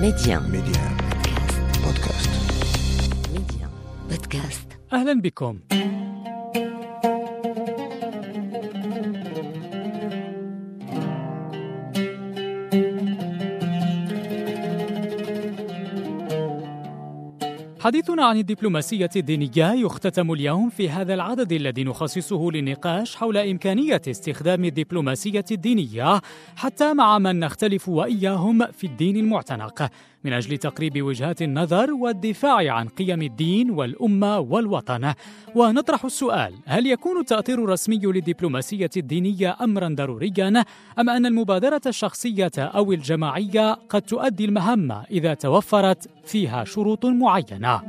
ميديان ميديان بودكاست ميديان بودكاست أهلا بكم. حديثنا عن الدبلوماسية الدينية يختتم اليوم في هذا العدد الذي نخصصه للنقاش حول إمكانية استخدام الدبلوماسية الدينية حتى مع من نختلف وإياهم في الدين المعتنق. من أجل تقريب وجهات النظر والدفاع عن قيم الدين والأمة والوطن. ونطرح السؤال هل يكون التأطير الرسمي للدبلوماسية الدينية أمرا ضروريا أم أن المبادرة الشخصية أو الجماعية قد تؤدي المهمة إذا توفرت فيها شروط معينة؟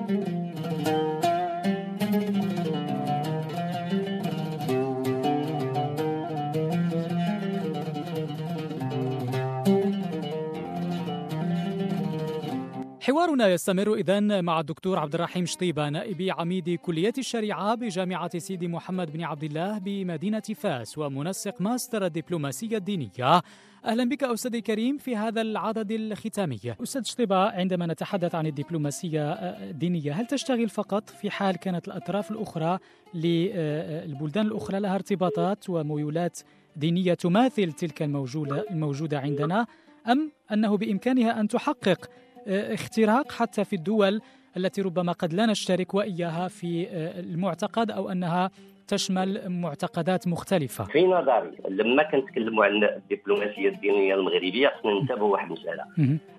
حوارنا يستمر إذن مع الدكتور عبد الرحيم شطيبة نائب عميد كلية الشريعة بجامعة سيدي محمد بن عبد الله بمدينة فاس ومنسق ماستر الدبلوماسية الدينية. أهلا بك أستاذي الكريم في هذا العدد الختامي. أستاذ شطيبة عندما نتحدث عن الدبلوماسية الدينية هل تشتغل فقط في حال كانت الأطراف الأخرى للبلدان الأخرى لها ارتباطات وميولات دينية تماثل تلك الموجودة, الموجودة عندنا أم أنه بإمكانها أن تحقق اختراق حتى في الدول التي ربما قد لا نشترك وإياها في المعتقد أو أنها تشمل معتقدات مختلفة. في نظري لما كنتكلموا عن الدبلوماسية الدينية المغربية خصنا ننتبهوا واحد المسألة.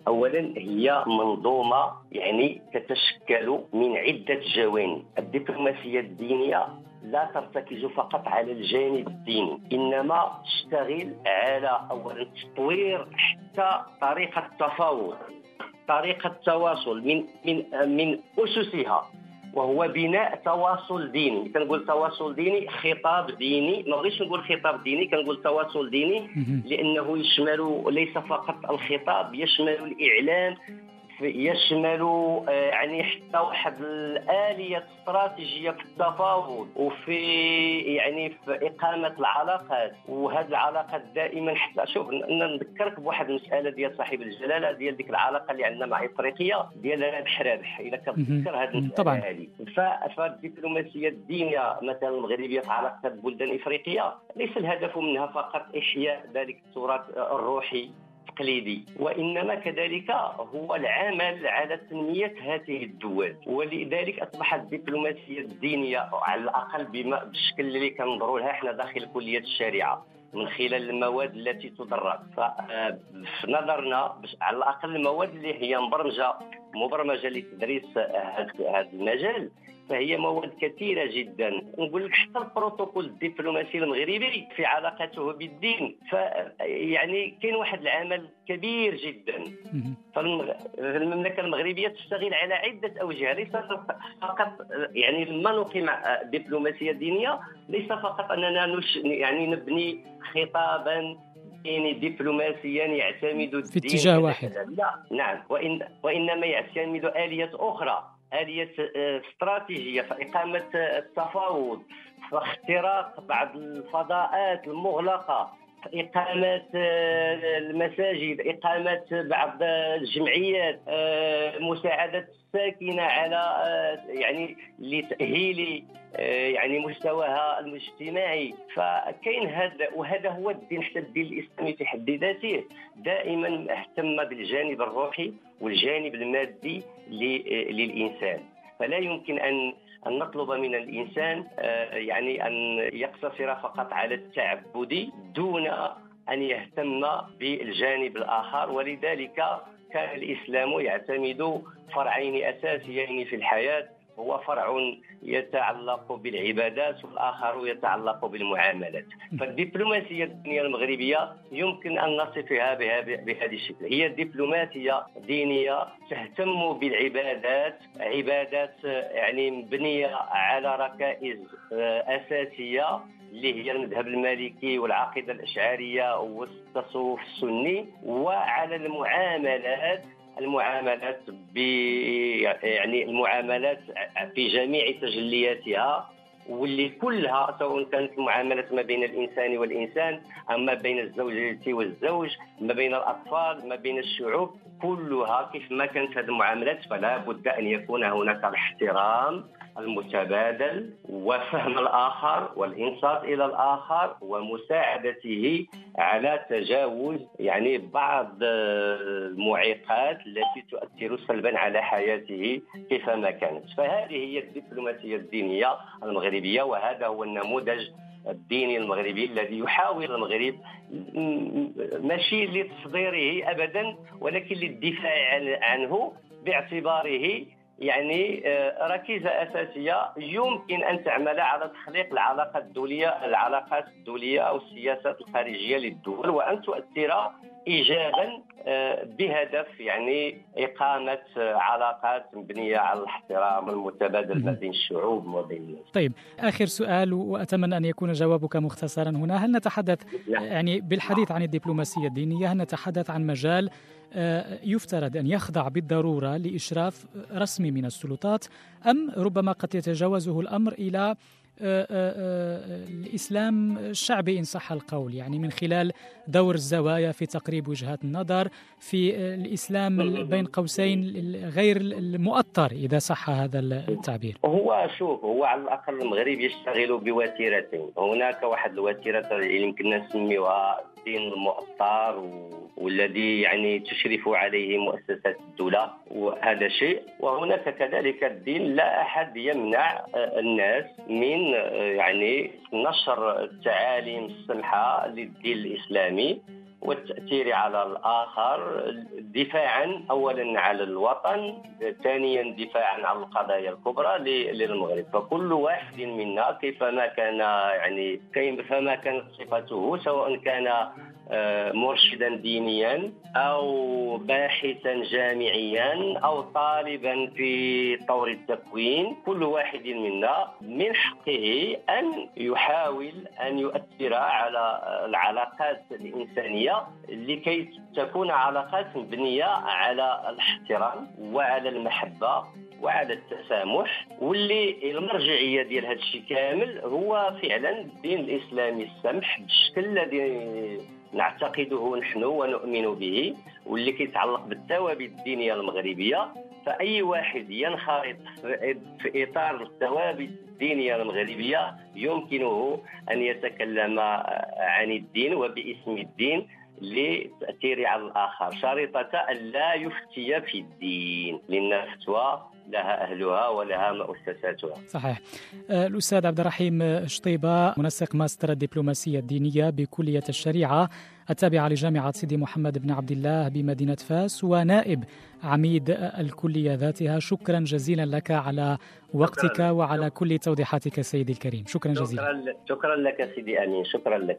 أولا هي منظومة يعني تتشكل من عدة جوانب. الدبلوماسية الدينية لا ترتكز فقط على الجانب الديني إنما تشتغل على اولا تطوير حتى طريقة التفاوض. طريقة التواصل من من من أسسها وهو بناء تواصل ديني. كنقول تواصل ديني خطاب ديني. ما بغيتش نقول خطاب ديني كنقول تواصل ديني لأنه يشمل ليس فقط الخطاب يشمل الإعلام يشمل يعني حتى واحد الآلية استراتيجية في التفاوض وفي يعني في إقامة العلاقات. وهذه العلاقات دائما حتى شوف نذكرك بواحد المسألة ديال صاحب الجلالة ديال ديك العلاقة اللي عندنا مع إفريقيا ديال رابح رابح اذا كتذكر هذه المسألة طبعا. هذه. فالدبلوماسية الدينية مثلا المغربية في علاقة بلدان افريقيا ليس الهدف منها فقط إحياء ذلك التراث الروحي. التقليدي وإنما كذلك هو العمل على تنمية هذه الدول. ولذلك اصبحت الدبلوماسية الدينية على الأقل بما بالشكل اللي كنظروا لها إحنا داخل كلية الشريعة من خلال المواد التي تدرس. ففي نظرنا على الأقل المواد اللي هي مبرمجه مبرمجة لتدريس هذا المجال. فهي مواد كثيرة جدا. نقول لك حتى البروتوكول الدبلوماسي المغربي في علاقته بالدين. ف يعني كاين واحد العمل كبير جدا. فالمملكه المغربية تشتغل على عدة أوجه. ليس فقط يعني لما نقيم دبلوماسية دينية ليس فقط أننا نش يعني نبني خطابا ديني دبلوماسيا يعتمد في اتجاه واحد. لا نعم. وإن وإنما يعتمد اليات أخرى. آلية استراتيجية في إقامة التفاوض في اختراق بعض الفضاءات المغلقة. إقامة المساجد إقامة بعض الجمعيات مساعدة الساكنة على يعني لتأهيل يعني مستواها المجتمعي. فكاين هذا وهذا هو الدين حتى الدين الإسلامي في حد ذاته دائما اهتم بالجانب الروحي والجانب المادي للإنسان. فلا يمكن أن أن نطلب من الإنسان يعني أن يقتصر فقط على التعبد دون أن يهتم بالجانب الآخر. ولذلك كان الإسلام يعتمد فرعين أساسيين في الحياة هو فرع يتعلق بالعبادات والآخر يتعلق بالمعاملات. فالدبلوماسية الدينية المغربية يمكن أن نصفها بهذه الشكل. هي دبلوماسية دينية تهتم بالعبادات عبادات يعني مبنية على ركائز أساسية اللي هي المذهب المالكي والعقيدة الاشعريه والتصوف السني وعلى المعاملات المعاملات ب يعني المعاملات في جميع تجلياتها واللي كلها سواء كانت المعاملات ما بين الإنسان والإنسان أما بين الزوجة والزوج ما بين الأطفال ما بين الشعوب. كلها كيف ما كانت هذه المعاملات فلا بد أن يكون هناك الاحترام المتبادل وفهم الآخر والإنصات إلى الآخر ومساعدته على تجاوز يعني بعض المعيقات التي تؤثر سلبا على حياته كيفما كانت. فهذه هي الدبلوماسية الدينية المغربية وهذا هو النموذج الديني المغربي الذي يحاول المغرب ماشي لتصديره ابدا ولكن للدفاع عنه باعتباره يعني آه، ركيزة أساسية يمكن أن تعمل على تخليق العلاقات الدولية العلاقات الدولية أو السياسات الخارجية للدول وأن تؤثر إيجابا آه، بهدف يعني إقامة علاقات مبنية على الاحترام المتبادل ما بين الشعوب وبين الناس. طيب آخر سؤال وأتمنى أن يكون جوابك مختصرا هنا هل نتحدث. يعني بالحديث عن الدبلوماسية الدينية هل نتحدث عن مجال آه، يفترض أن يخضع بالضرورة لإشراف رسمي من السلطات أم ربما قد يتجاوزه آه، آه، الإسلام الشعبي إن صح القول. يعني من خلال دور الزوايا في تقريب وجهات النظر في الإسلام بين قوسين غير المؤطر إذا صح هذا التعبير. هو شوف هو على الأقل المغرب يشتغل بوتيرتين. هناك واحد الوتيرة اللي يمكن نسميها الدين المؤطر والذي يعني تشرف عليه مؤسسات الدولة. وهذا شيء وهناك كذلك الدين لا أحد يمنع الناس من يعني نشر التعاليم السمحة للدين الإسلامي. والتأثير على الآخر دفاعا أولا على الوطن ثانيا دفاعا عن القضايا الكبرى للمغرب. فكل واحد منا كيفما كان يعني كيفما كانت صفته سواء كان مرشدا دينيا أو باحثا جامعيا أو طالبا في طور التكوين كل واحد منا من حقه أن يحاول أن يؤثر على العلاقات الإنسانية لكي تكون علاقات مبنية على الاحترام وعلى المحبة وعلى التسامح واللي المرجعية ديال هذا الشيء كامل هو فعلا الدين الاسلامي السمح بالشكل الذي نعتقده نحن ونؤمن به واللي كيتعلق بالثوابت الدينية المغربية. فأي واحد ينخرط في إطار الثوابت الدينية المغربية يمكنه أن يتكلم عن الدين وباسم الدين. للتاثير على الآخر. شريطة أن لا يفتي في الدين لأن الفتوى لها أهلها ولها مؤسساتها. صحيح. آه، الأستاذ عبد الرحيم شطيبة منسق ماستر الدبلوماسية الدينية بكلية الشريعة التابعة لجامعة سيدي محمد بن عبد الله بمدينة فاس ونائب عميد الكلية ذاتها. شكرا جزيلا لك على وقتك شكرا. وعلى كل توضيحاتك سيدي الكريم. شكرا جزيلا. شكرا, شكرا لك سيدي أمين. شكرا لك.